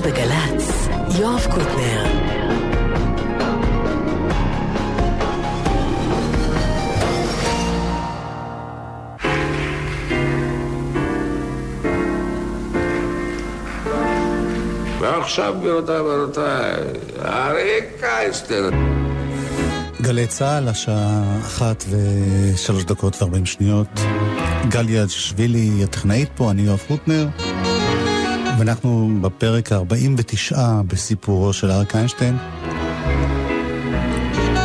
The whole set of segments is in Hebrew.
עכשיו בגל"צ, יואב קוטנר. ועכשיו, גבירותיי ורבותיי, אריק קייסטר. גלי צה"ל, השעה אחת ושלוש דקות וארבעים שניות. גליה שבילי, הטכנאית פה, אני יואב קוטנר. ואנחנו בפרק ה-49 בסיפורו של אריק איינשטיין.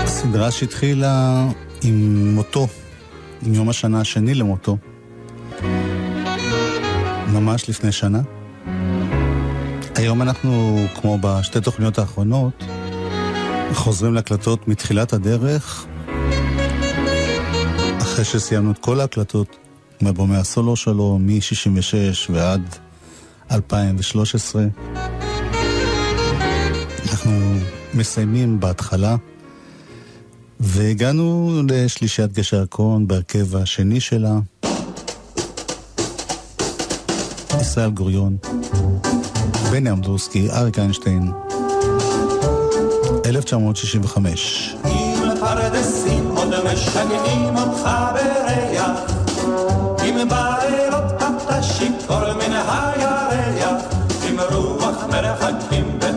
סדרה שהתחילה עם מותו, עם יום השנה השני למותו. ממש לפני שנה. היום אנחנו, כמו בשתי תוכניות האחרונות, חוזרים להקלטות מתחילת הדרך, אחרי שסיימנו את כל ההקלטות מאלבומי הסולו שלו, מ-66 ועד 2013. אנחנו מסיימים בהתחלה, והגענו לשלישיית גשר הקרון בהרכב השני שלה, ישראל גוריון, בני אמדורסקי, אריק איינשטיין, 1965. אם פרדסים עוד משגעים אותך בריח, אם בלילות אתה שיכור מן הירח,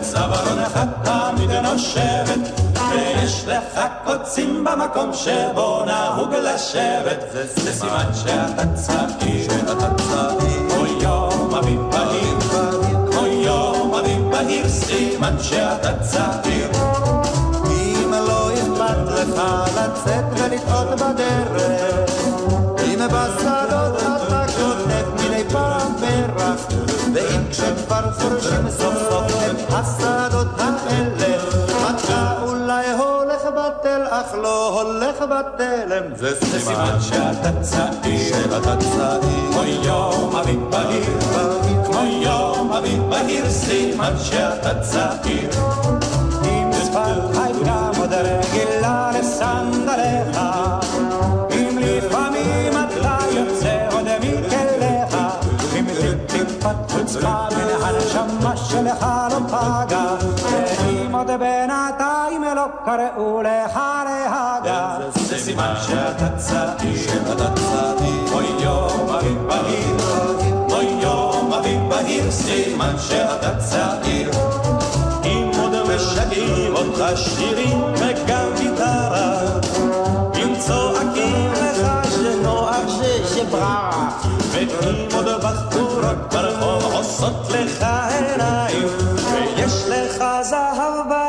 בצווארונך תמיד נושבת, ויש לך קוצים במקום שבו נהוג לשבת, זה סימן שאתה צעיר, כמו יום אביב בהיר, כמו יום אביב בהיר, סימן שאתה צעיר. אם לא אכפת לך לצאת ולטעות בדרך, אם בשדות אתה כותב מדי פעם פרח, ואם כשכבר חורשים סוף לא הולך בתלם, זה סימן שאתה צעיר, שאתה צעיר, כמו יום אביב בהיר, כמו יום אביב בהיר, סימן שאתה צעיר. אם שפתיים גם עוד רגילה לסנדליך, אם לפעמים אתה יוצא עוד מכליך, אם טיפת חוצפה מן קראו לך להגה, זה סימן שאתה צעיר, שאתה צעיר, אוי יום אביב בהיר, אוי יום אביב בהיר, סימן שאתה צעיר. אם עוד משגעים אותך שירים וגם גיטרה. אם צועקים לך שנוח ששבררה ואם עוד בחורות ברחוב עושות לך עיניים. ויש לך זהב בין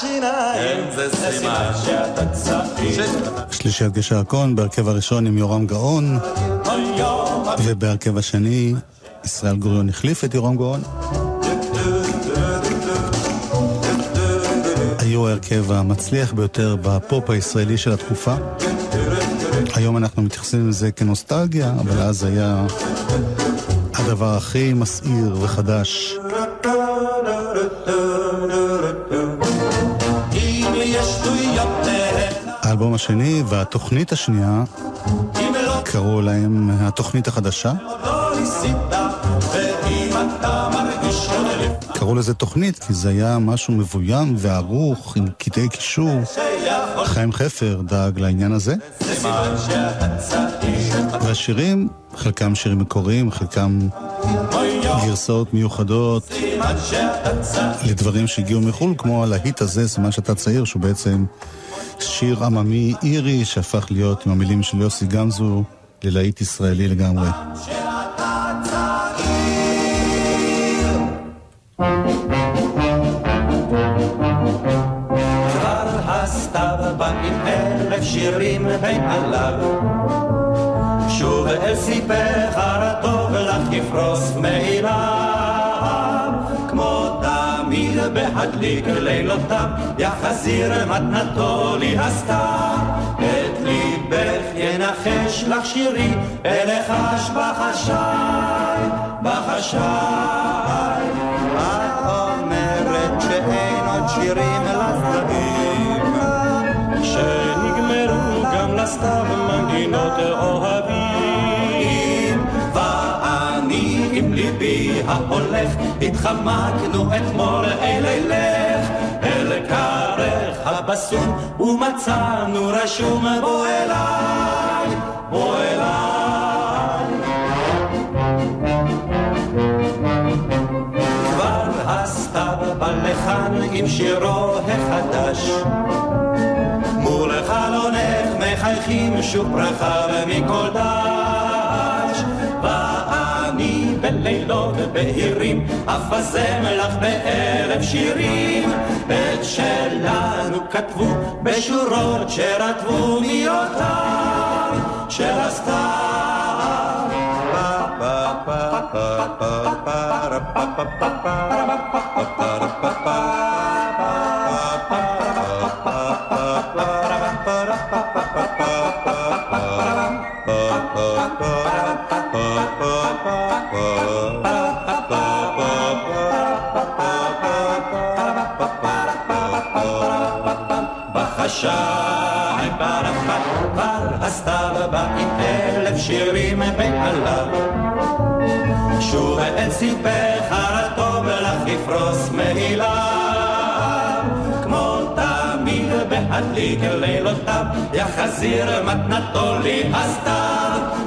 השיניים זה סימן שאתה צעיר שלישיית גשר הקון, בהרכב הראשון עם יורם גאון, ובהרכב השני ישראל גוריון החליף את יורם גאון. היו ההרכב המצליח ביותר בפופ הישראלי של התקופה. היום אנחנו מתייחסים לזה כנוסטלגיה, אבל אז היה הדבר הכי מסעיר וחדש. האלבום השני והתוכנית השנייה קראו להם התוכנית החדשה. קראו לזה תוכנית כי זה היה משהו מבוים וערוך עם קטעי קישור. חיים חפר דאג לעניין הזה, והשירים, חלקם שירים מקוריים, חלקם גרסאות מיוחדות לדברים שהגיעו מחו"ל, כמו הלהיט הזה, סימן שאתה צעיר, שהוא בעצם שיר עממי אירי שהפך להיות עם המילים של יוסי גמזו ללהיט ישראלי לגמרי. שירים מעליו שוב אל סיפך הרטוב לך יפרוס מעיליו תמיד בהדליק לילותיו יחזיר מתנתו לי הסתיו את ליבך ינחש לך שירי אלחש בחשאי בחשאי את אומרת שאין עוד שירים לצדדים שנגמרו גם לסתיו מנגינות אוהבים ההולך, התחמקנו אתמול אל אלך, אל כרך הבסום, ומצאנו רשום בוא אליי, בוא אליי. כבר הסתיו בא לכאן עם שירו החדש. מול חלונך מחייכים שוב ברכה מכל דש. בהירים, אף הזמלך בערב שירים. את שלנו כתבו בשורות שרטבו מאותיי של הסתיו. בחשאי ברפת כבר הסתיו בא עם אלף שירים מעליו שוב את סיפך הרטוב לך יפרוס מעילה כמו תמיד בהדליק לילותיו יחזיר מתנתו לי הסתיו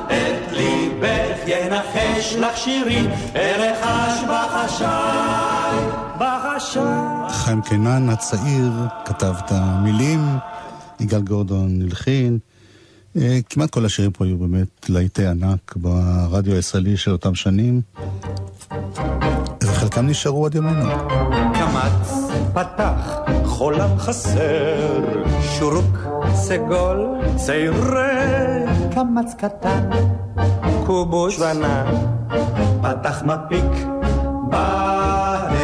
ינחש לך שירי ארחש בחשאי בחשאי חיים קינן הצעיר כתב את המילים, יגאל גורדון הלחין. אה, כמעט כל השירים פה היו באמת להיטי ענק ברדיו הישראלי של אותם שנים, וחלקם נשארו עד ימינו. קמץ פתח חולם חסר שורוק סגול צעירי קמץ קטן כובוש ונה פתח מפיק בה"א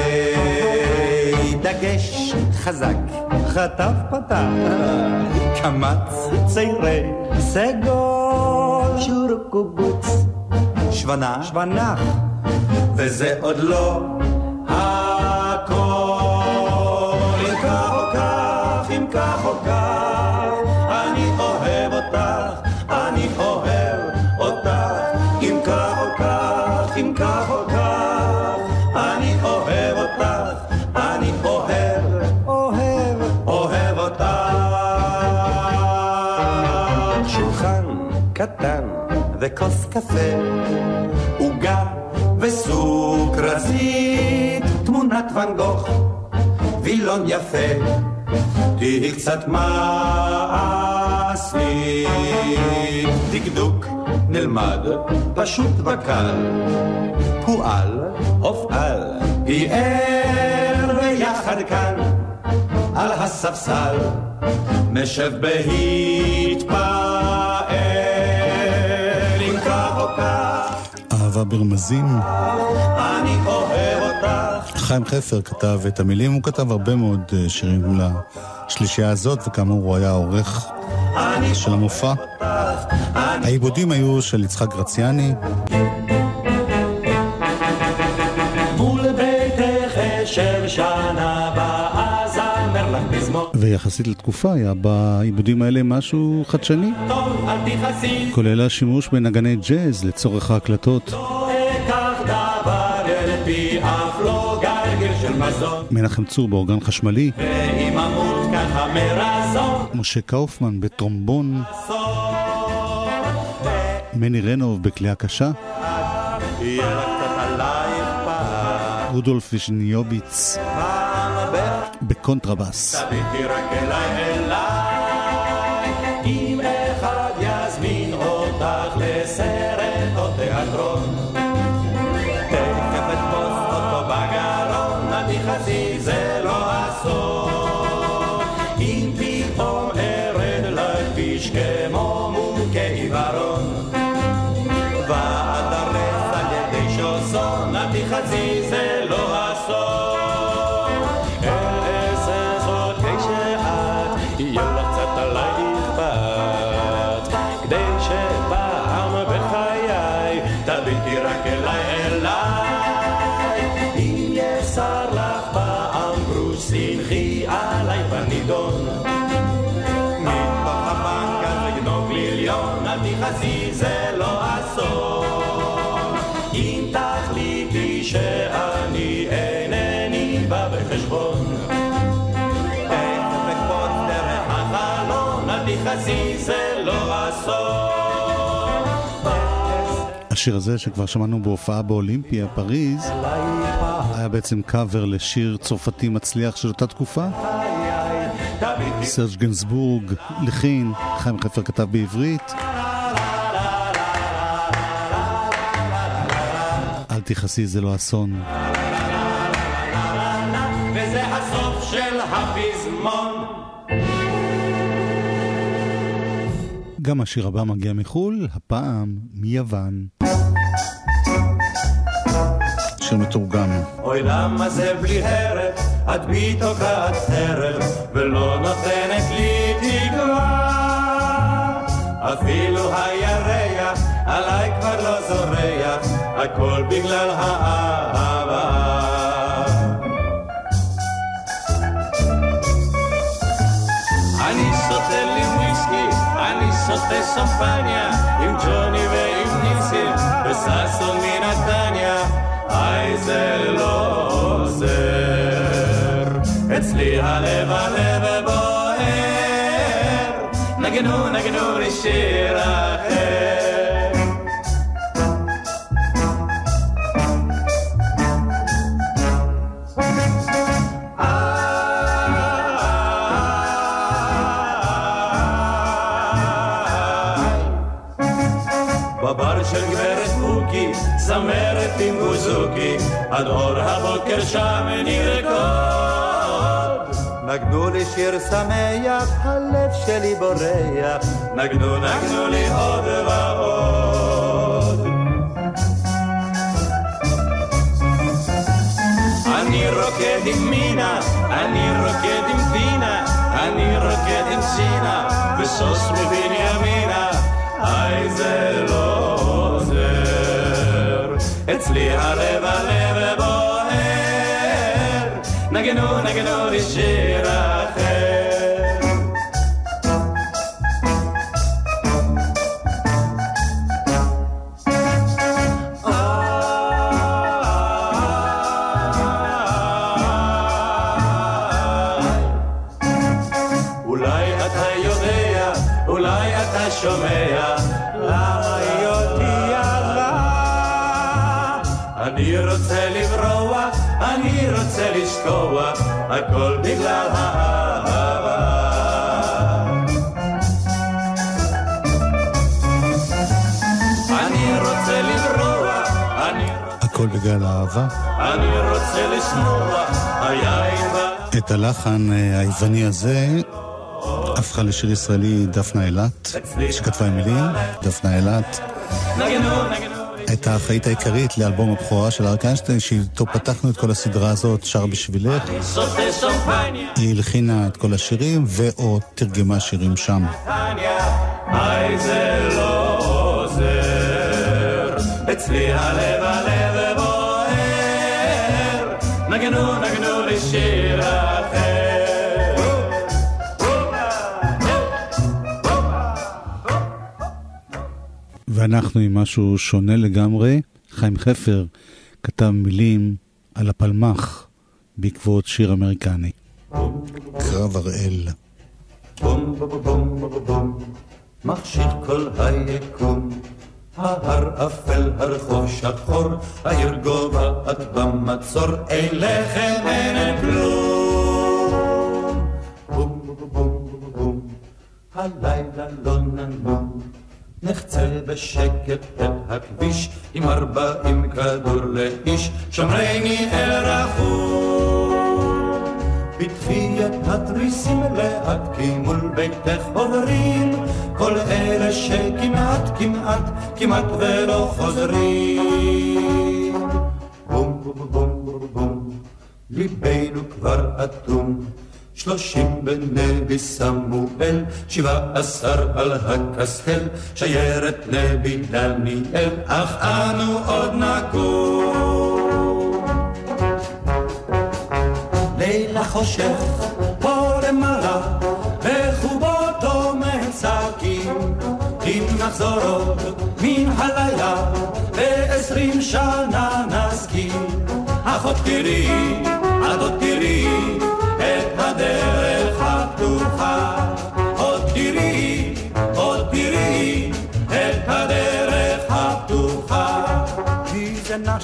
דגש חזק. חטף פתח קמץ צעירי סגול. שורוק קובוץ שוונה שוונח וזה עוד לא הכל. אם כך או כך, אם כך או כך, קפה, עוגה וסוג רזית, תמונת ואן גוך, וילון יפה, תהי קצת מעשית. דקדוק נלמד, פשוט וקל, פועל, הופעל, פיאר ביחד כאן, על הספסל, נשב בהתפעל, אהבה ברמזים. אני אוהב אותך. חיים חפר כתב את המילים, הוא כתב הרבה מאוד אה, שירים לשלישייה הזאת, וכאמור הוא היה עורך אני של המופע. העיבודים היו של יצחק גרציאני, מול ביתך אשב שנה ויחסית לתקופה היה בעיבודים האלה משהו חדשני, כולל השימוש בנגני ג'אז לצורך ההקלטות. מנחם צור באורגן חשמלי, משה קאופמן בטרומבון. מני רנוב בכלייה קשה, יהיה לה קצת עלייך פעם, רודולף וישניוביץ פעם בקונטרבס. השיר הזה שכבר שמענו בהופעה באולימפיה, פריז, היה בעצם קאבר לשיר צרפתי מצליח של אותה תקופה. סרג' גנסבורג לחין, חיים חפר כתב בעברית. אל תכעסי, זה לא אסון. וזה הסוף של הפזמון. גם השיר הבא מגיע מחו"ל, הפעם מיוון. שיר מתורגם. אוי למה זה בלי הרף, את בי תוקעת חרב, ולא נותנת לי תקווה. אפילו הירח עליי כבר לא זורח, הכל בגלל האהבה. אני שותה לי וויסקי, אני שותה שמפניה, עם ג'וני ועם ניסים, וששון היי זה לא עוזר. אצלי הלב הלב בוער, נגנו נגנו לי שיר אחר. בוזוקי, עד אור הבוקר שם נרקוד. נגנו לי שיר שמח, הלב שלי בורח, נגנו נגנו לי עוד ועוד. אני רוקד עם מינה, אני רוקד עם טינה, אני רוקד עם סינה, ושוש מבנימינה, אצלי הלב הלב בוער, נגנו נגנו לי הכל בגלל האהבה. אני רוצה לברוח, אני, הכל בגלל האהבה. אני רוצה לשמוע, היין. את הלחן אה, היווני הזה הפכה לשיר ישראלי דפנה אילת, שכתבה עם מילים, דפנה אילת. נגנו, נגנו. הייתה האחראית העיקרית לאלבום הבכורה של אריק איינשטיין, שאיתו פתחנו את כל הסדרה הזאת, שר בשבילך. היא הלחינה את כל השירים, ו/או תרגמה שירים שם. לא. אצלי הלב הלב בוער, נגנו נגנו לי שיר ואנחנו עם משהו שונה לגמרי. חיים חפר כתב מילים על הפלמ"ח בעקבות שיר אמריקני. קרב הראל. בום בום בום בום בום, מכשיר כל היקום. ההר אפל, הרחוב שחור, העיר גובעת במצור, אין לחם, אין כלום. בום בום בום בום בום, הלילה לא ננום. נחצה בשקט אל הכביש, עם ארבעים כדור לאיש, שומרני אל רחום. בתחיית התריסים לאט, כי מול ביתך עוברים כל אלה שכמעט, כמעט, כמעט ולא חוזרים. בום בום בום בום בום, ליבנו כבר אטום. שלושים בנבי סמואל, שבע עשר על הקסטל, שיירת נבי דניאל, אך אנו עוד נקום. לילה חושך, פה למעלה, בחובו דומם צעקים, אם נחזור עוד מן הלילה, ועשרים שנה נזכיר. אחות תראי, את עוד תראי,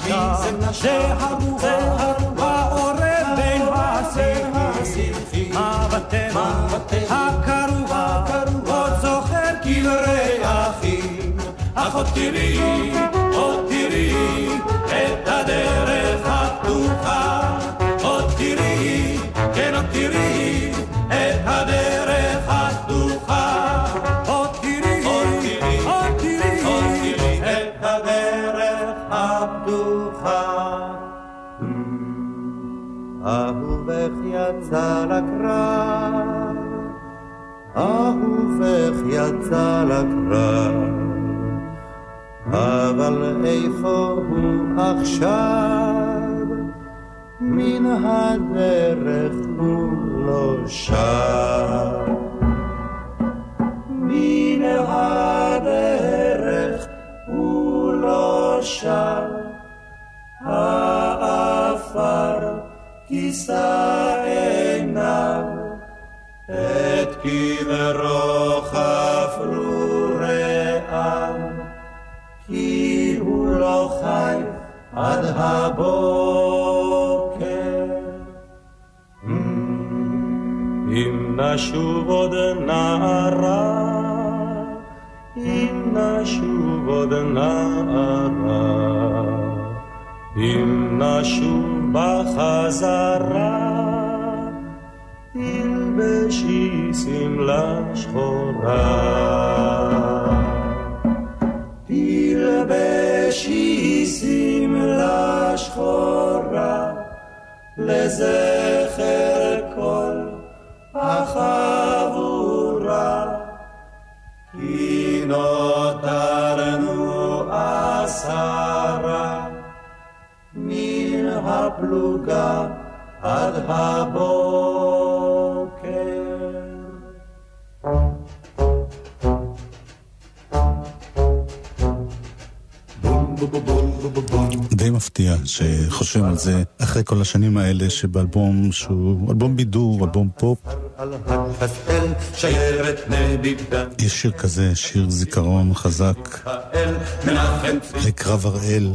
זה הרוח, העורב בין השיחים, הטבע הקרוע, עוד זוכר כברי אחים, אך עוד תראי, עוד תראי, את הדרך הפתוחה, אהובך יצא לקרב, אבל איפה הוא עכשיו? מן הדרך הוא לא שב. מן הדרך הוא לא שב. העפר כיסה עיניו, את קברו חפרו עד הבוקר. אם נשוב עוד נערה, אם נשוב עוד נערה, אם נשוב בחזרה, תלבשי שמלה שחורה. שחורה, לזכר כל החבורה. כי נותרנו עשרה מן הפלוגה עד הבוקר. די מפתיע שחושבים על זה אחרי כל השנים האלה שבאלבום שהוא אלבום בידור, אלבום פופ. יש שיר כזה, שיר זיכרון חזק לקרב הראל.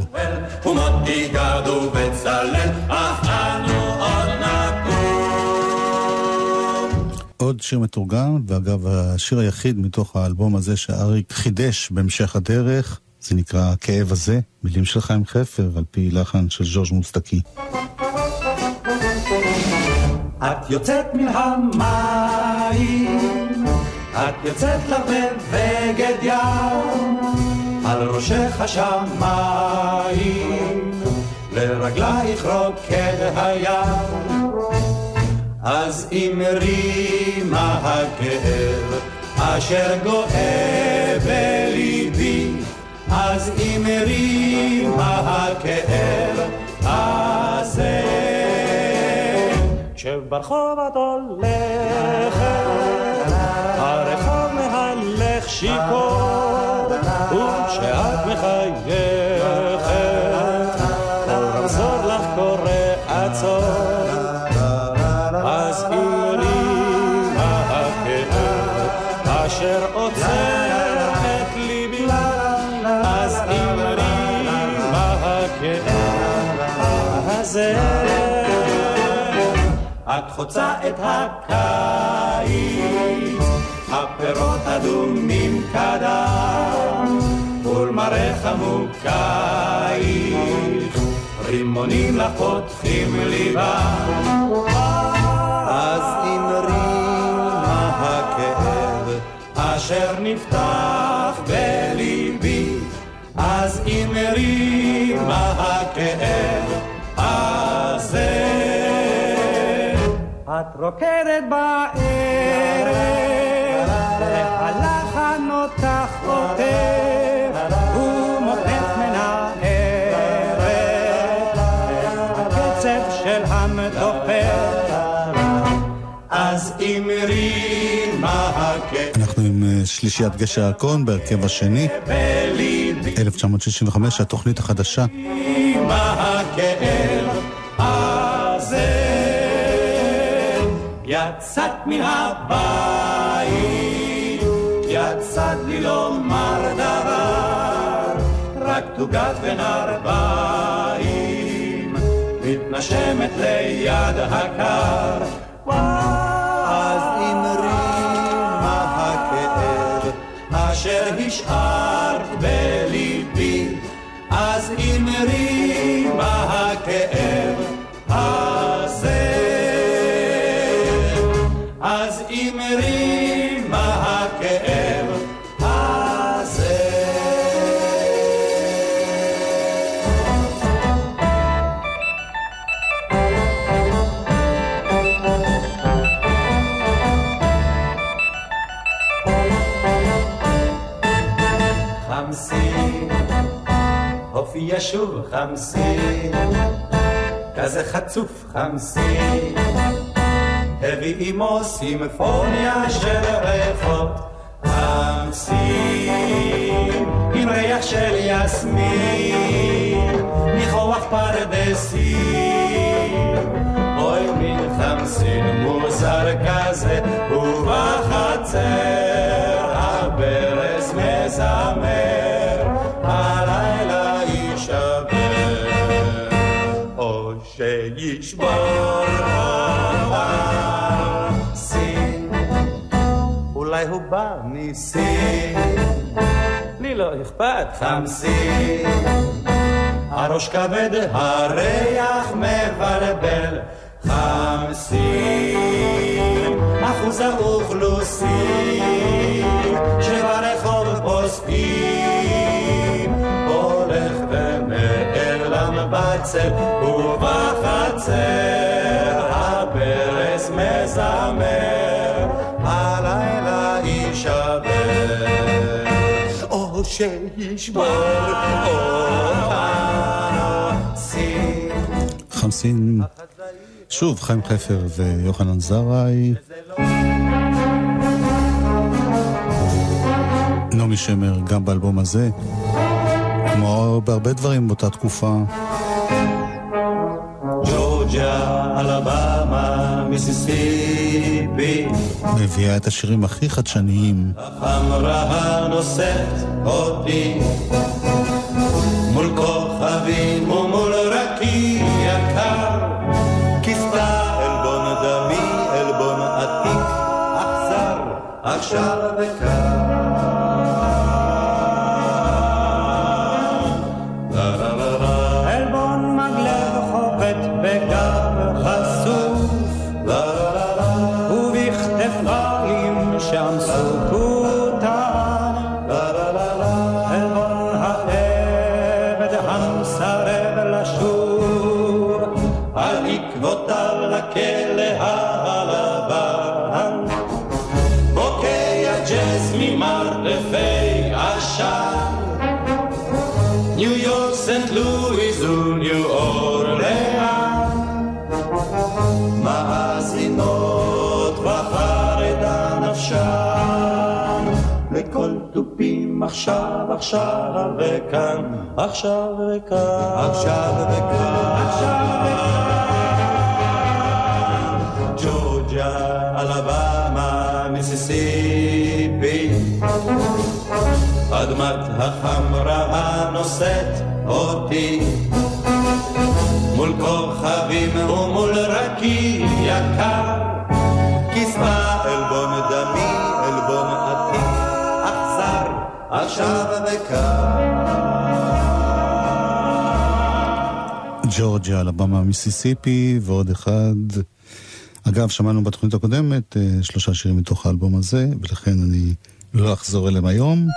עוד שיר מתורגם, ואגב, השיר היחיד מתוך האלבום הזה שאריק חידש בהמשך הדרך, זה נקרא הכאב הזה, מילים של חיים חפר, על פי לחן של ז'ורג' מוסטקי. את יוצאת מן המים, את יוצאת לך בבגד ים, על ראשך השמיים, לרגלייך רוקד הים. אז אמרי מה הכאב אשר גואה בליבי, אז אמרי מה הכאב הזה. כשברחוב את הולכת, הרחוב מהלך שיכור, וכשאת מחייכת, חוצה את הקיץ, הפירות אדומים קדם, ולמראך מוקייך, רימונים לך פותחים ליבם. אז אמרי מה הכאב אשר נפתח בליבי, אז אמרי מה הכאב את רוקדת בערב, והלחן אותך עוטף, ומותך מנערת, הקצב של המתופף. אז אמרי אנחנו עם אה, שלישיית גשר הקון בהרכב השני, 1965, התוכנית החדשה. יצאת מן הבית, יצאת לי לומר דבר, רק תוגת בין ארבעים, מתנשמת ליד הקר. אז אמרי מה הכאב אשר השארת ישוב חמסין, כזה חצוף חמסין, הביא עמו סימפוניה של ריחות חמסין, עם ריח של יסמין, ניחוח פרדסים, אוי מין חמסין מוזר כזה, ובחצר שישבור הנסים. אולי הוא בא ניסים, לי לא אכפת חמסים. הראש כבד, הריח מבלבל חמסים. אחוז האוכלוסין שברחוב פוסקים הולך ונעלם בצל ובחצר הברז מזמר, הלילה יישבר, או שישבר חמסין, שוב חיים חפר ויוחנן זרעי. נעמי שמר גם באלבום הזה, כמו בהרבה דברים באותה תקופה. ג'ורג'ה, אלבמה, מיסיסיפי. מביאה את השירים הכי חדשניים. החמרה נושאת אותי מול כוכבים ומול רקיע יקר. כיסתה עלבון דמי, עלבון עתיק, אכזר, עכשיו עכשיו, עכשיו וכאן, עכשיו וכאן, עכשיו וכאן, עכשיו וכאן. ג'ורג'ה, אלבמה, מיסיסיפי, אדמת החמרה הנושאת אותי. מול כוכבים ומול רקיע עכשיו וכאן. ג'ורג'יה, אלבמה, מיסיסיפי, ועוד אחד. אגב, שמענו בתוכנית הקודמת אה, שלושה שירים מתוך האלבום הזה, ולכן אני לא אחזור אליהם היום.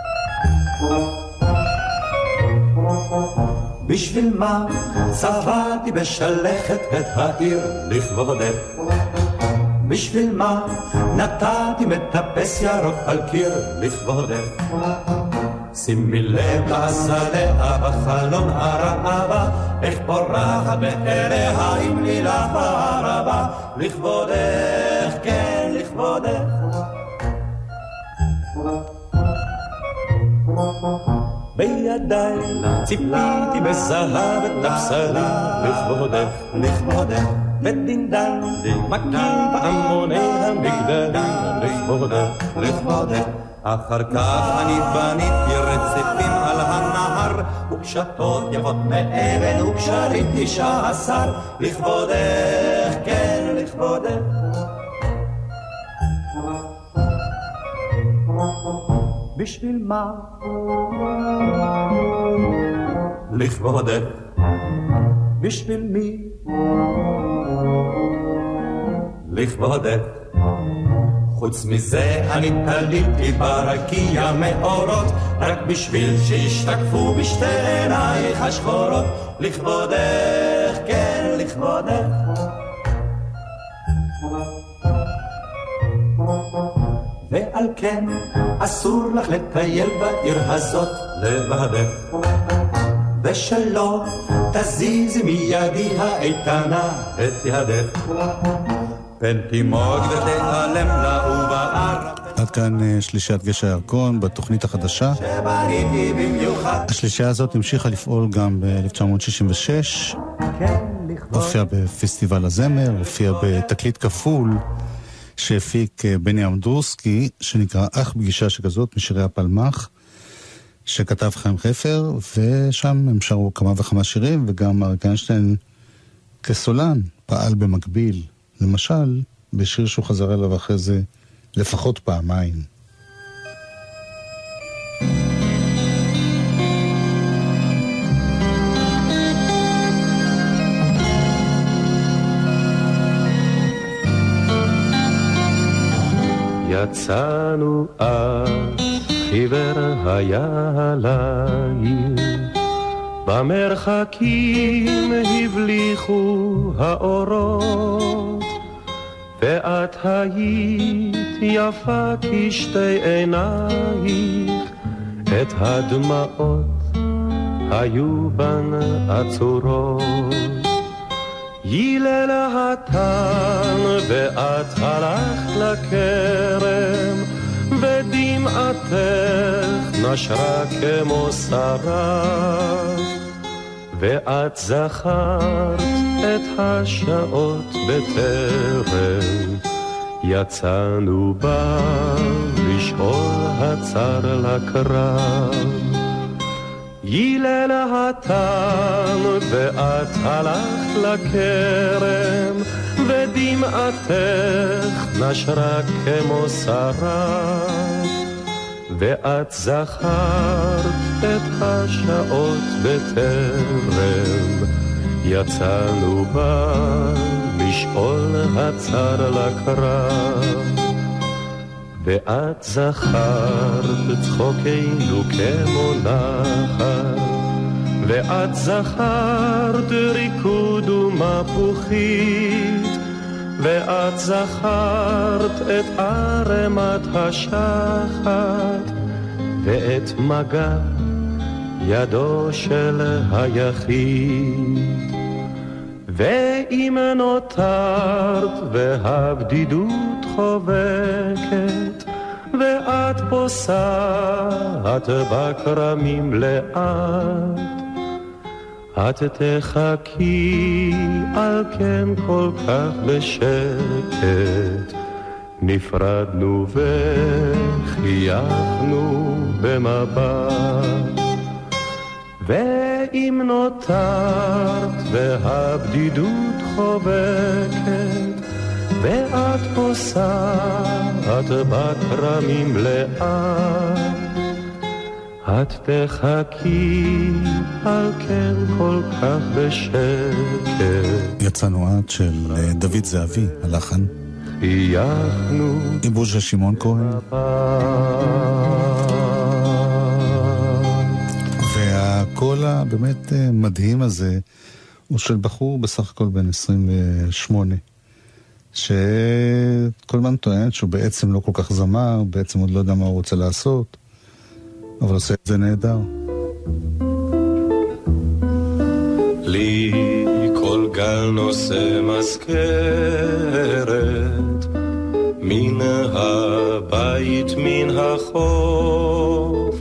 בשביל מה צבעתי בשלכת את העיר לכבודך? בשביל מה נתתי מטפס ירוק על קיר לכבודך? שימי לב לשדה בחלון הרבה, איך פורחת באריה עם לילך הרבה, לכבודך, כן, לכבודך. בידיי ציפיתי בזהב את הבשרים, לכבודך, לכבודך. ודינדן, מכים פעמוני המגדלים, לכבודך, לכבודך. אחר כך אני בניתי רצפים על הנהר, וקשתות יפות מאבן וקשרים תשעה עשר, לכבודך, כן, לכבודך. בשביל מה? לכבודך. בשביל מי? לכבודך. חוץ מזה אני תליתי ברקיע מאורות, רק בשביל שישתקפו בשתי עינייך השחורות, לכבודך, כן, לכבודך. ועל כן אסור לך לטייל בעיר הזאת לבדך. ושלא תזיזי מידי האיתנה את ידך. פן תימוג ותיעלם לעובר. עד כאן אה, שלישיית גשר הירקון בתוכנית החדשה. השלישייה הזאת המשיכה לפעול גם ב-1966. הופיעה בפסטיבל הזמר, הופיעה בתקליט כפול שהפיק אה, בני אמדורסקי, שנקרא אח פגישה שכזאת, משירי הפלמ"ח, שכתב חיים חפר, ושם הם שרו כמה וכמה שירים, וגם אריק איינשטיין כסולן פעל במקביל. למשל, בשיר שהוא חזר אליו אחרי זה לפחות פעמיים. יצאנו אז, חיוור היה לעיר, במרחקים הבליחו האורות, ואת היית יפה כשתי עינייך, את הדמעות היו בן עצורות. הילל התן ואת הלכת לכרם ודמעתך נשרה כמו שרף ואת זכרת את השעות בטרם. יצאנו בה לשאול הצר לקרב. הילל התן ואת הלכת לכרם ודמעתך נשרה כמו שרף ואת זכרת את השעות בטרם. יצאנו בה לשאול הצר לקרב. ואת זכרת צחוקנו כמו נחל, ואת זכרת ריקוד ומפוחית, ואת זכרת את ערמת השחת, ואת מגע ידו של היחיד. ואם נותרת והבדידות חובקת, ואת פוסעת בכרמים לאט, את תחכי על כן כל כך בשקט. נפרדנו וחייכנו במבט. ואם נותרת והבדידות חובקת, ואת פוסעת בכרמים לאט, את תחכי על כן כל כך בשקט. יצאנו עד של אה, דוד זהבי, הלחן. חייכנו. עיבוד של שמעון כהן. הקול הבאמת אה, מדהים הזה הוא של בחור בסך הכל בן 28, שכל הזמן טוען שהוא בעצם לא כל כך זמר, בעצם עוד לא יודע מה הוא רוצה לעשות, אבל עושה את זה נהדר. לי כל גל נושא מזכרת מן הבית מן החוף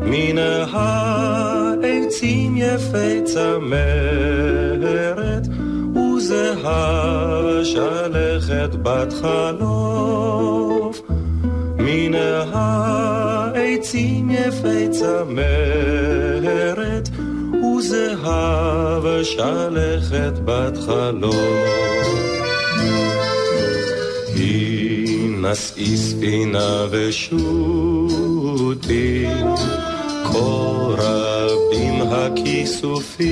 מן העצים יפי צמרת, וזהב שלכת בת חלוף. מן העצים יפי צמרת, וזהב שלכת בת חלוף. נשאי ספינה ושוטי, כה רבים הכיסופים,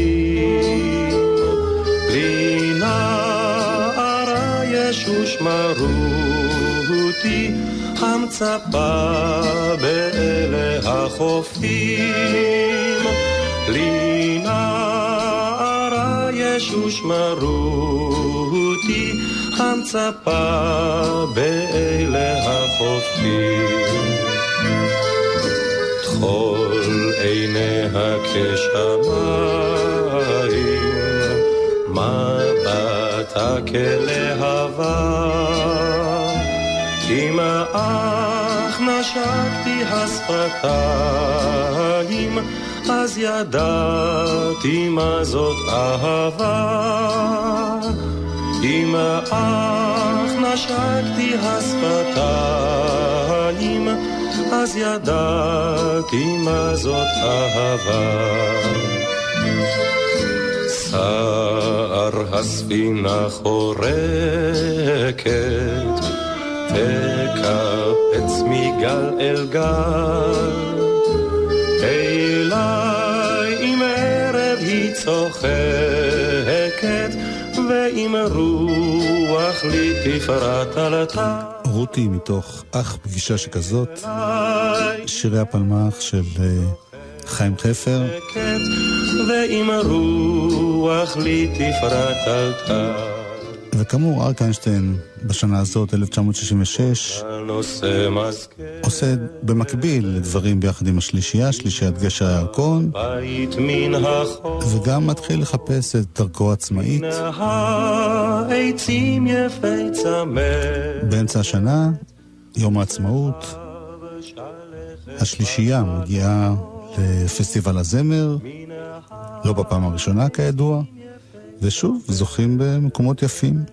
לי נערה ישוש מרותי, המצפה באלה החופים. לי נערה ישוש מרותי, המצפה באלה החופים. טחול עיניה כשמיים, מבטה כלהבה. אם אך נשקתי השפתיים, אז ידעתי מה זאת אהבה. אם אך נשקתי השפתיים, אז ידעתי מה זאת אהבה. שער הספינה חורקת, תקפץ מגל אל גל, אליי עם ערב היא צוחקת, ועם רוח לי תפרט עלתה. רותי מתוך אח פגישה שכזאת, שירי הפלמ"ח של אה, חיים חפר. ועם רוח לי תפרט עלתה. וכאמור, אריק איינשטיין בשנה הזאת, 1966, הנושא מזכר עושה במקביל דברים ביחד עם השלישייה, שלישיית גשר הירקון. וגם מתחיל לחפש את דרכו העצמאית. באמצע השנה, יום העצמאות, השלישייה מגיעה לפסטיבל הזמר, לא בפעם הראשונה כידוע, ושוב, זוכים במקומות יפים.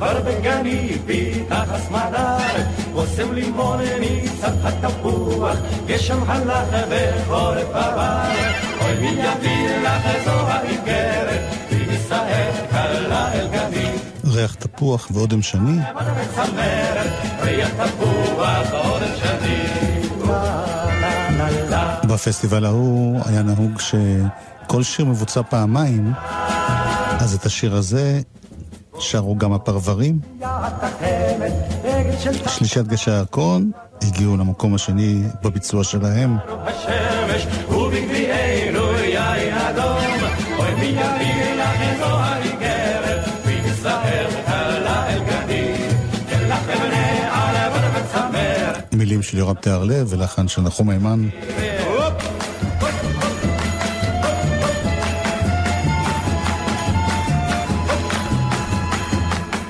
כבר בגני פיתח הסמדר, בושם לימון ניצב התפוח, גשם הלך וחורף עבר, אוי מי יביא לך זו האיגרת, ריח תפוח ואודם שני. בפסטיבל ההוא היה נהוג שכל שיר מבוצע פעמיים, אז את השיר הזה שרו גם הפרברים. שלישיית גשר הירקון הגיעו למקום השני בביצוע שלהם. מילים של יורם תיארלב ולחן של נחום הימן.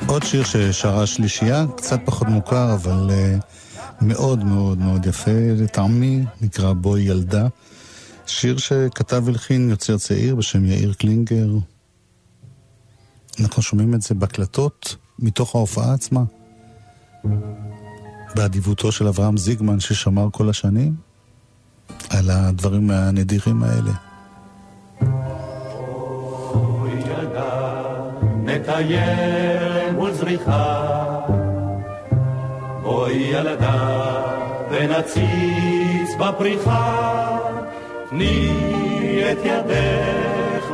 עוד שיר ששרה השלישייה, קצת פחות מוכר, אבל uh, מאוד מאוד מאוד יפה לטעמי, נקרא בואי ילדה. שיר שכתב והלחין יוצר צעיר בשם יאיר קלינגר. אנחנו שומעים את זה בהקלטות מתוך ההופעה עצמה. באדיבותו של אברהם זיגמן ששמר כל השנים על הדברים הנדירים האלה. נטייל מול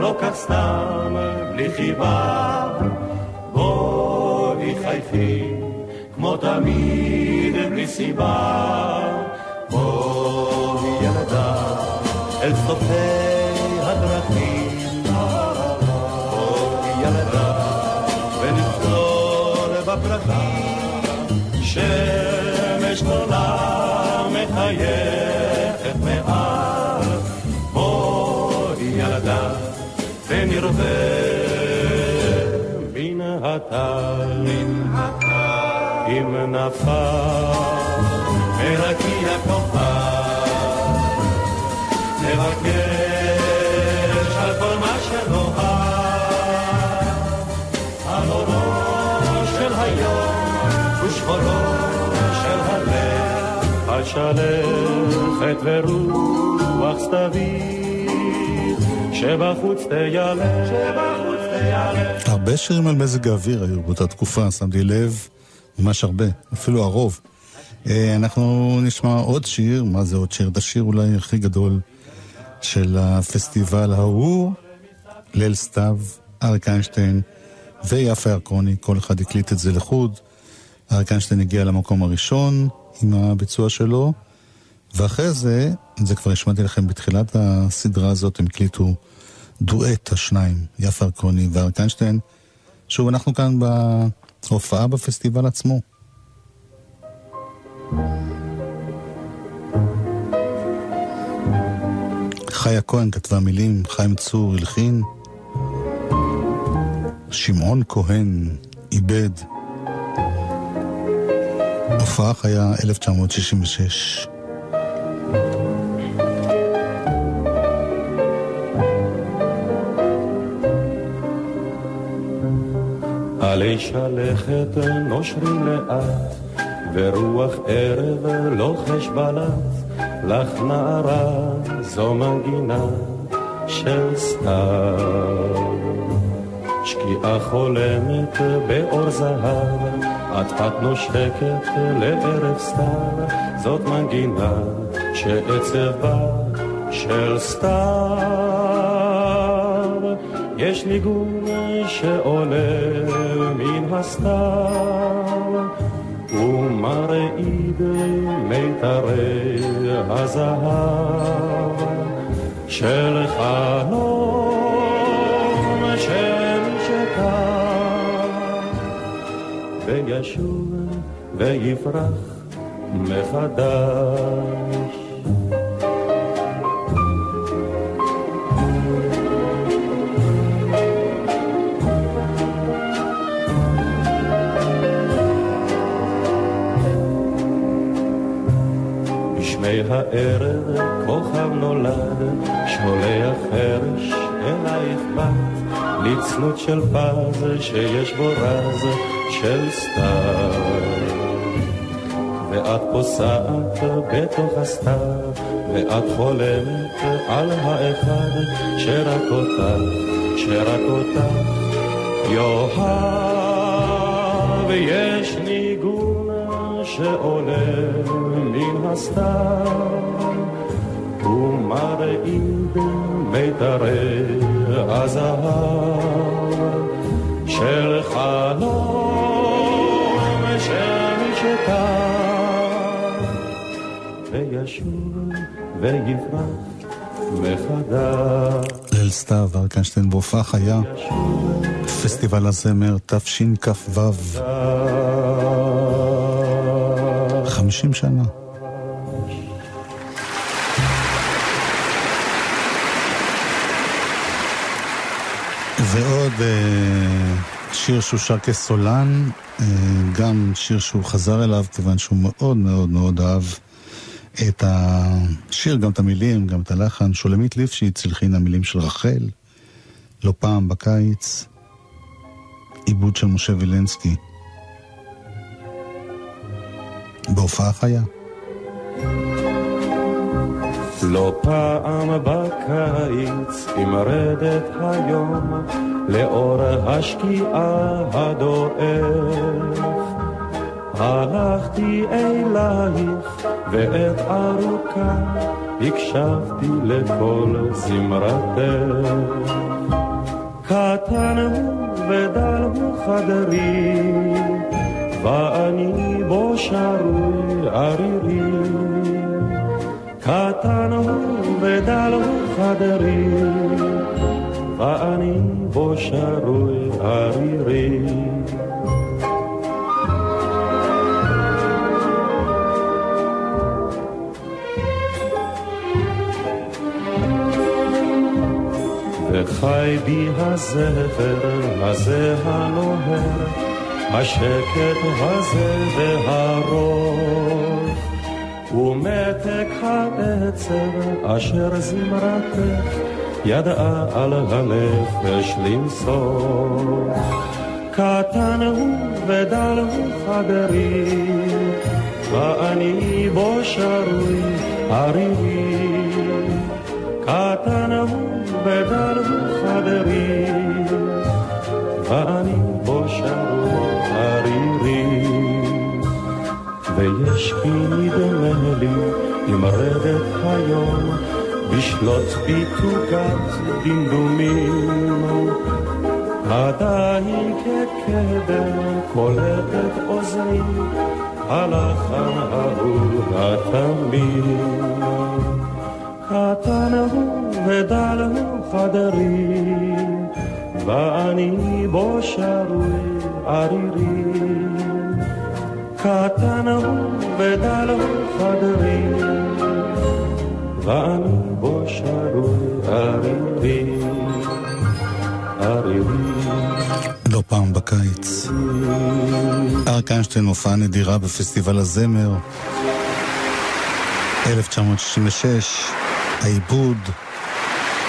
לא כך סתם בלי חיבה. בואי חייכי כמו תמיד ובלי סיבה, בואי ילדה אל סופי הדרכים, בואי ילדה ונצלול בפרטים, שמש גדולה מחייכת מעט, בואי ילדה ונרווה מן הטל. אם נפל מרקיע כוכב, מבקש על כל מה שנאהב, על אורו של היום ושחורו של הלב, על שלכת ורוח סתווית, שבחוץ תיילב. הרבה שירים על מזג האוויר היו באותה תקופה, שמתי לב, ממש הרבה, אפילו הרוב. אה, אנחנו נשמע עוד שיר, מה זה עוד שיר? את השיר אולי הכי גדול של הפסטיבל ההוא, ליל סתיו, אריק איינשטיין ויפה ירקוני, כל אחד הקליט את זה לחוד. אריק איינשטיין הגיע למקום הראשון עם הביצוע שלו, ואחרי זה, זה כבר השמעתי לכם בתחילת הסדרה הזאת, הם הקליטו דואט השניים, יפה ירקוני ואריק איינשטיין. שוב, אנחנו כאן בהופעה בפסטיבל עצמו. חיה כהן כתבה מילים, חיים צור הלחין, שמעון כהן איבד. הופעה חיה 1966. עלי שלכת נושרים לאט ורוח ערב לוחש בלט, לך נערה זו מנגינה של סתיו. שקיעה חולמת באור זהב, אט-אט נושקת לערב סתיו, זאת מנגינה שעצב בה של סתיו. יש ניגון שעולה מן הסתיו ומרעיד מיתרי הזהב של חלום שנשקע וישוב ויפרח מחדש הערב כוכב נולד, שולח חרש אלייך בת, לצנות של פז שיש בו רז של סתיו. ואת פוסעת בתוך הסתיו, ואת חולמת על האחד שרק אותך, שרק אותך יאהב. יש ניגון שעולה מן הסתיו ומרעיד מיתרי הזהב של חלום שמשקע וישוב ויפרח מחדש. ליל סתיו, אריק איינשטיין בהופעה חיה, פסטיבל הזמר תשכ"ו. חמישים שנה. ועוד אה, שיר שהוא שר כסולן, אה, גם שיר שהוא חזר אליו, כיוון שהוא מאוד מאוד מאוד אהב את השיר, גם את המילים, גם את הלחן. שולמית ליפשיץ הלחינה מילים של רחל, לא פעם בקיץ, עיבוד של משה וילנסקי. בהופעה חיה. לא פעם בקיץ, עם רדת היום, לאור השקיעה הדועך. הלכתי אלייך, ועת ארוכה הקשבתי לכל זמרתך. קטן הוא ודל הוא חדרי, ואני בו שרוי ערירי. קטן הוא ודל הוא חדרי, ואני בו שרוי ערירי. וחי בי הזכר הזה הנוהר, השקט הזה והרוך, ומתק העצב אשר זמרתך ידעה על הנפש למסור. קטן הוא ודל הוא חברי, ואני בו שרוי ערירי. קטן הוא ודל הוא חברי, ואני ויש בי נדמה לי אם רדת היום בשנות ביתוגת דמדומים. עדיין כקדם קולטת אוזני הלחן ההוא התמים. קטן הוא ודל הוא חדרי, ואני בו שרוי ערירי. קטן הוא ודל הוא חדרי, ואני בו שרוי ערירי. לא פעם בקיץ. אריק איינשטיין הופעה נדירה בפסטיבל הזמר. 1966, העיבוד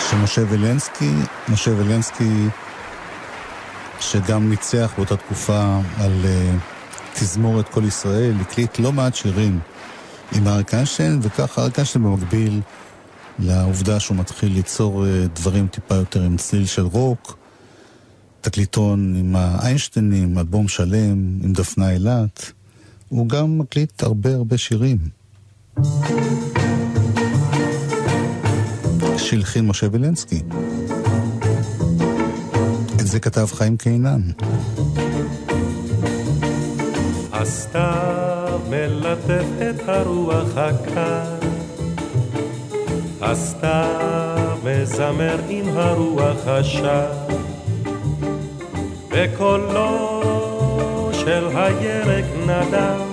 של משה וילנסקי, משה וילנסקי שגם ניצח באותה תקופה על uh, תזמורת כל ישראל, הקליט לא מעט שירים עם אריק איינשטיין, וכך אריק איינשטיין במקביל לעובדה שהוא מתחיל ליצור uh, דברים טיפה יותר עם צליל של רוק. תקליטון עם האיינשטיינים, אלבום שלם עם דפנה אילת. הוא גם מקליט הרבה הרבה שירים. שהלחין משה וילנסקי. את זה כתב חיים קינן. הסתיו מלטף את הרוח הקר, הסתיו מזמר עם הרוח השר. וקולו של הירק נדם,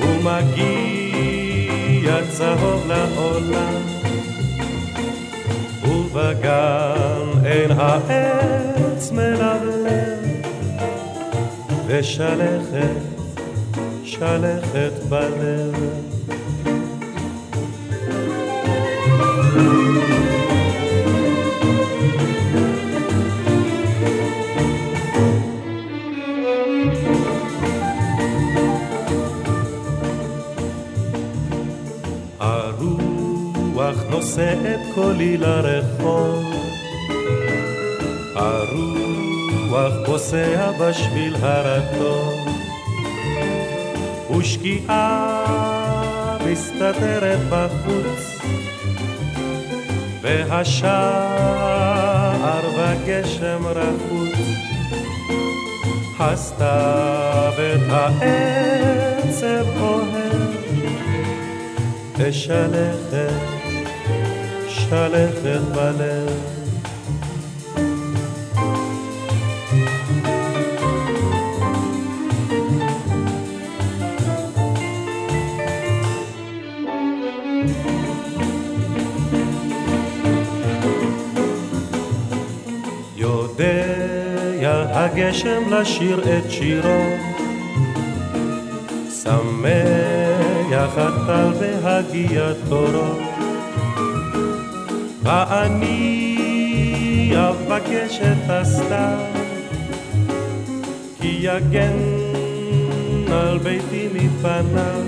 ומגיע צהוב לעולם, ובגן אין העץ מלבלב, ושלכת, שלכת בלב. נושא את קולי לרחוב. הרוח פוסע בשביל הרטוב, ושקיעה מסתתרת בחוץ, והשער בגשם רחוץ. הסתיו את העצב אוהב, תשלכת שלכת בלב. הגשם לשיר את שירו, שמח הטל בהגיע תורו. ואני אבקש את הסתיו, כי יגן על ביתי מפניו,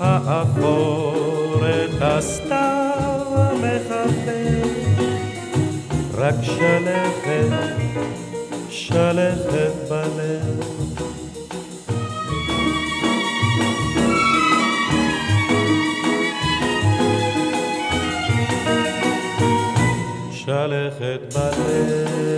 האפור את הסתיו המחפש, רק שלכת, שלכת בלב. שלכת בלב.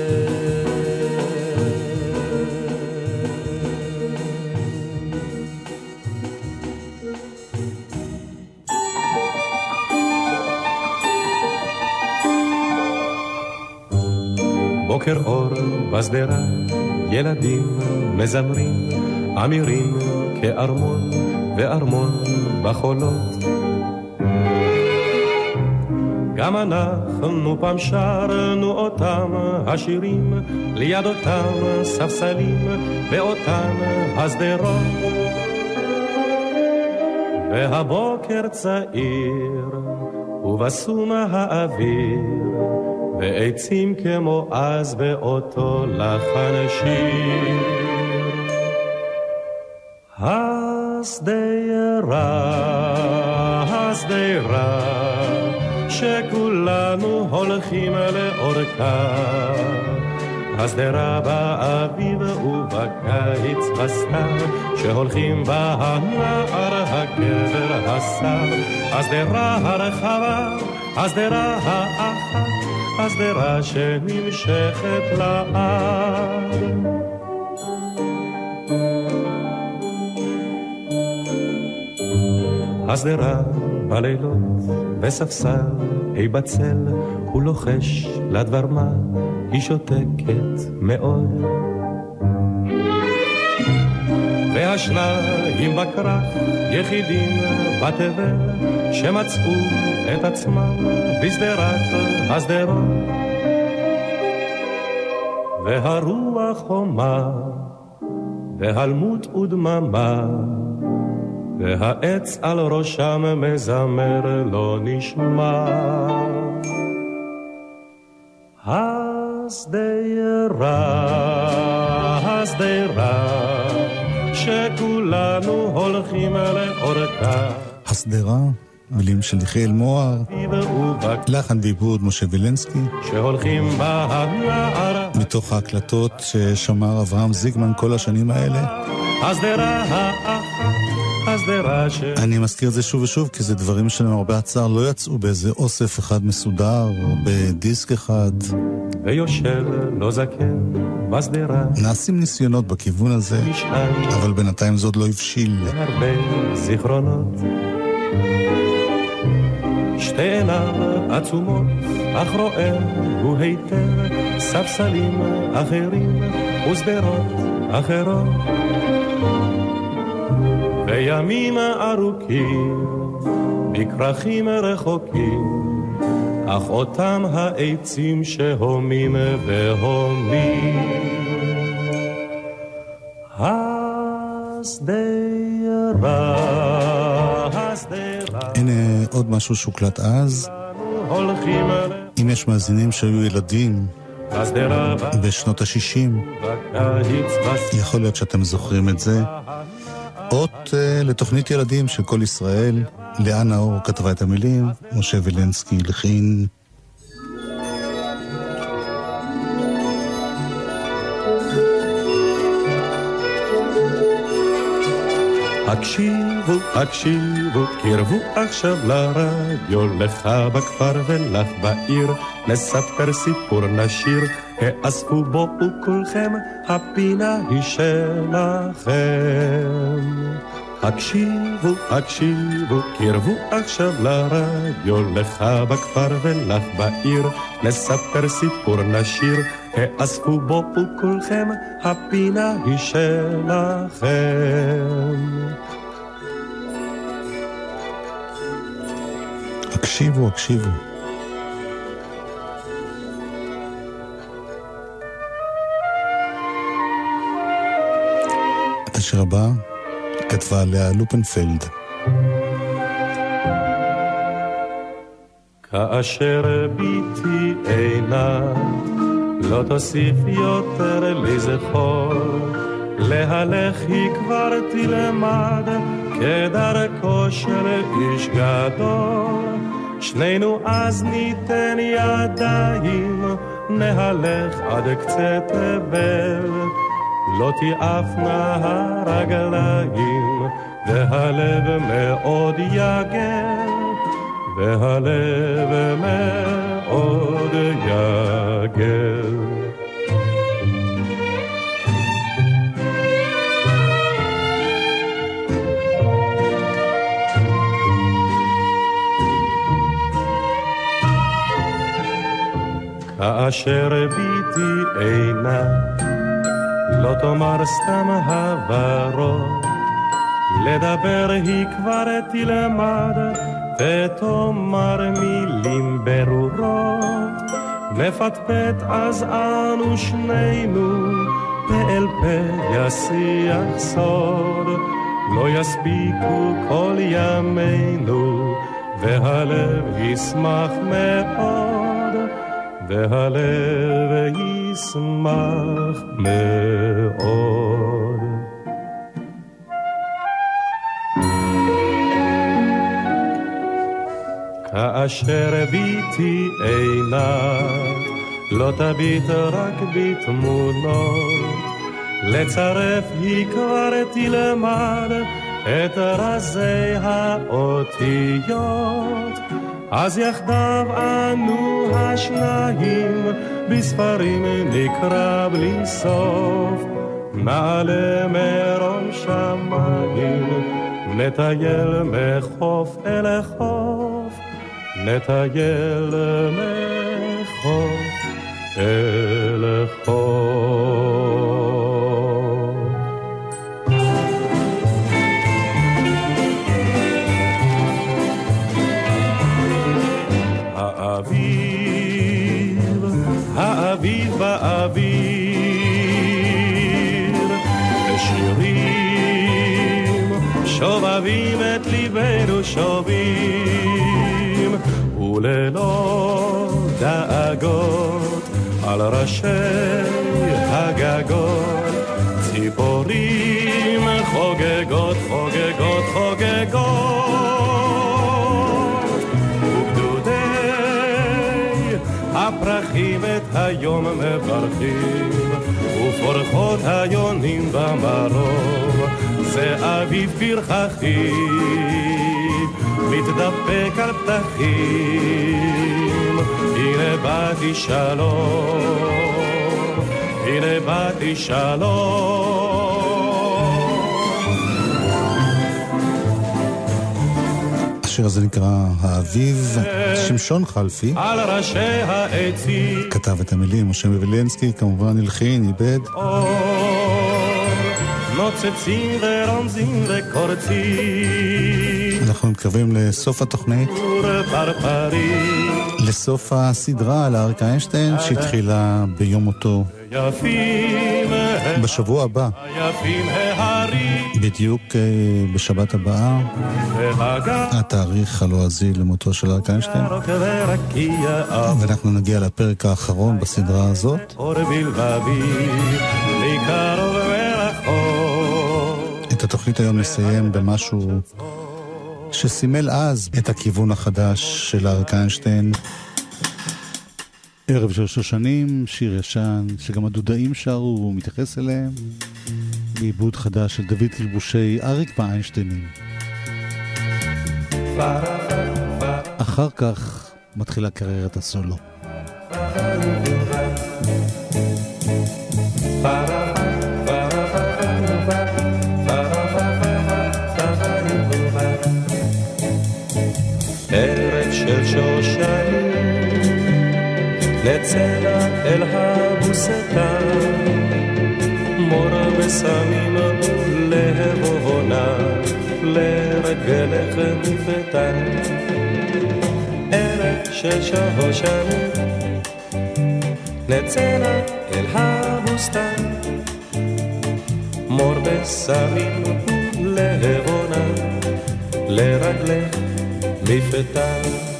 בשדרה, ילדים מזמרים, אמירים כארמון, וארמון בחולות. גם אנחנו פעם שרנו אותם השירים ליד אותם ספסלים באותן השדרות. והבוקר צעיר ובסום האוויר ועצים כמו אז באותו לחן שיר. השדרה, השדרה, שכולנו הולכים לאורכה. השדרה באביב ובקיץ בסתיו, שהולכים בה הנער הגבר השר. השדרה הרחבה, השדרה האחת, השדרה שנמשכת לעד. השדרה בלילות בספסל, אי בצל, הוא לוחש לדבר מה, היא שותקת מאוד. והשניים בכרך, יחידים בתבל, שמצאו את עצמם בשדרת השדרות. והרוח הומה, והלמות ודממה, והעץ על ראשם מזמר לא נשמע. השדרה, השדרה, שכולנו הולכים לאורכה. השדרה, מילים של יחיאל מוהר, לחן ועיבוד משה וילנסקי, מתוך ההקלטות ששמר אברהם זיגמן כל השנים האלה. אני מזכיר את זה שוב ושוב, כי זה דברים שלמרבה הצער לא יצאו באיזה אוסף אחד מסודר, או בדיסק אחד. ויושב לא זקן בשדרה, נעשים ניסיונות בכיוון הזה, אבל בינתיים זה עוד לא הבשיל. הרבה זיכרונות. שתי עיניו עצומות, אך רואה הוא היטב ספסלים אחרים ושדרות אחרות. וימים ארוכים, בכרכים רחוקים, אך אותם העצים שהומים והומים. השדרה, השדרה, הנה עוד משהו שהוקלט אז. אם יש מאזינים שהיו ילדים בשנות ה-60, בקיץ בס... יכול להיות שאתם זוכרים את זה. אות uh, לתוכנית ילדים של כל ישראל, לאה נאור כתבה את המילים, משה וילנסקי לחין. הקשיבו, הקשיבו, קרבו עכשיו לרדיו, לך בכפר ולך בעיר, נספר סיפור נשיר, האספו בו וכולכם, הפינה היא שלכם. הקשיבו, הקשיבו, קרבו עכשיו לרדיו, לך בכפר ולך בעיר, נספר סיפור נשיר, האספו בו וכולכם, הפינה היא שלכם. הקשיבו, הקשיבו. את השיר הבא כתבה עליה לופנפלד. כאשר ביתי עינה, לא תוסיף יותר לזכור, להלך היא כבר תלמד, כדרכו של איש גדול. שנינו אז ניתן ידיים, נהלך עד קצה תבל. לא תיעפנה הרגליים, והלב מאוד יגל, והלב מאוד יגל. כאשר ביתי עינה לא תאמר סתם הברות, לדבר היא כבר תלמד, ותאמר מילים ברוח. נפטפט אז אנו שנינו, ואל פה ישיח סוד, לא יספיקו כל ימינו, והלב ישמח מאוד, והלב ישמח מאוד. כאשר ביתי עינת, לא תביט רק בתמונות, לצרף היא כבר תלמד את רזי האותיות. אז יחדיו אנו השניים, בספרים נקרא בלי סוף, נעלה מרום שמיים, נטייל מחוף אל חוף, נטייל מחוף אל וללא דאגות על ראשי הגגות, ציפורים חוגגות, חוגגות, חוגגות, וגדודי הפרחים את היום מברכים, ופורחות היונים במרום, זה אביב פרחחי, מתדפק על פתחים, הנה באתי שלום, הנה באתי שלום. השיר הזה נקרא האביב, שמשון חלפי. על ראשי העצים כתב את המילים, משה מבילנסקי, כמובן הלחין, איבד. נוצצים ורומזים וקורצים, אנחנו מתקרבים לסוף התוכנית, לסוף הסדרה על אריק איינשטיין, שהתחילה ביום מותו בשבוע הבא, בדיוק אה, בשבת הבאה, התאריך הלועזי למותו של אריק איינשטיין. ואנחנו נגיע לפרק האחרון בסדרה הזאת. את התוכנית היום נסיים במשהו שסימל אז את הכיוון החדש של אריק איינשטיין. ערב של שושנים, שיר ישן, שגם הדודאים שרו, והוא מתייחס אליהם, בעיבוד חדש של דוד כלבושי אריק והאיינשטיינים. אחר כך מתחילה קריירת הסולו. ערב נצא אל הבוסתן, מור וסמים ולהבונה, לרגלך מפתן. ערב של שושנים, נצא אל הבוסתן, מור וסמים ולהבונה, לרגלך מפתן.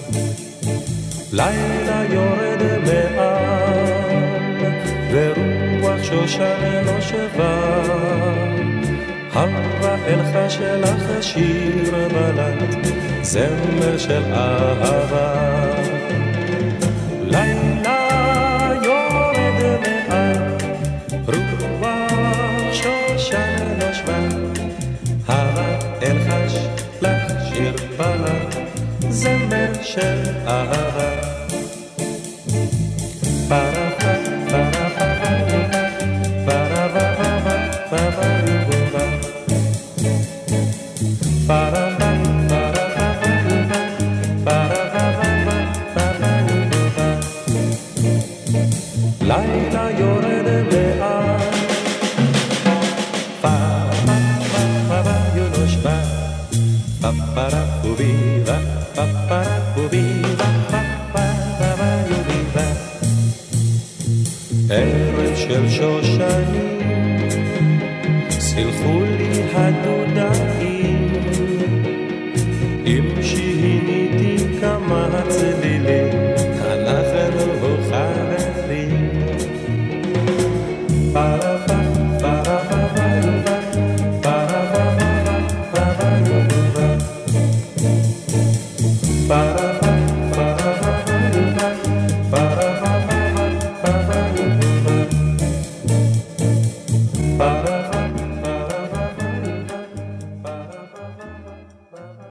לילה יורד מעל, ורוח שושן נושבה. הלווה אל חשלך שיר בלט, זמר של אהבה. לילה יורד מעל, רוח שושן נושבה. הלווה אל חשלך שיר בלט, זמר של אהבה.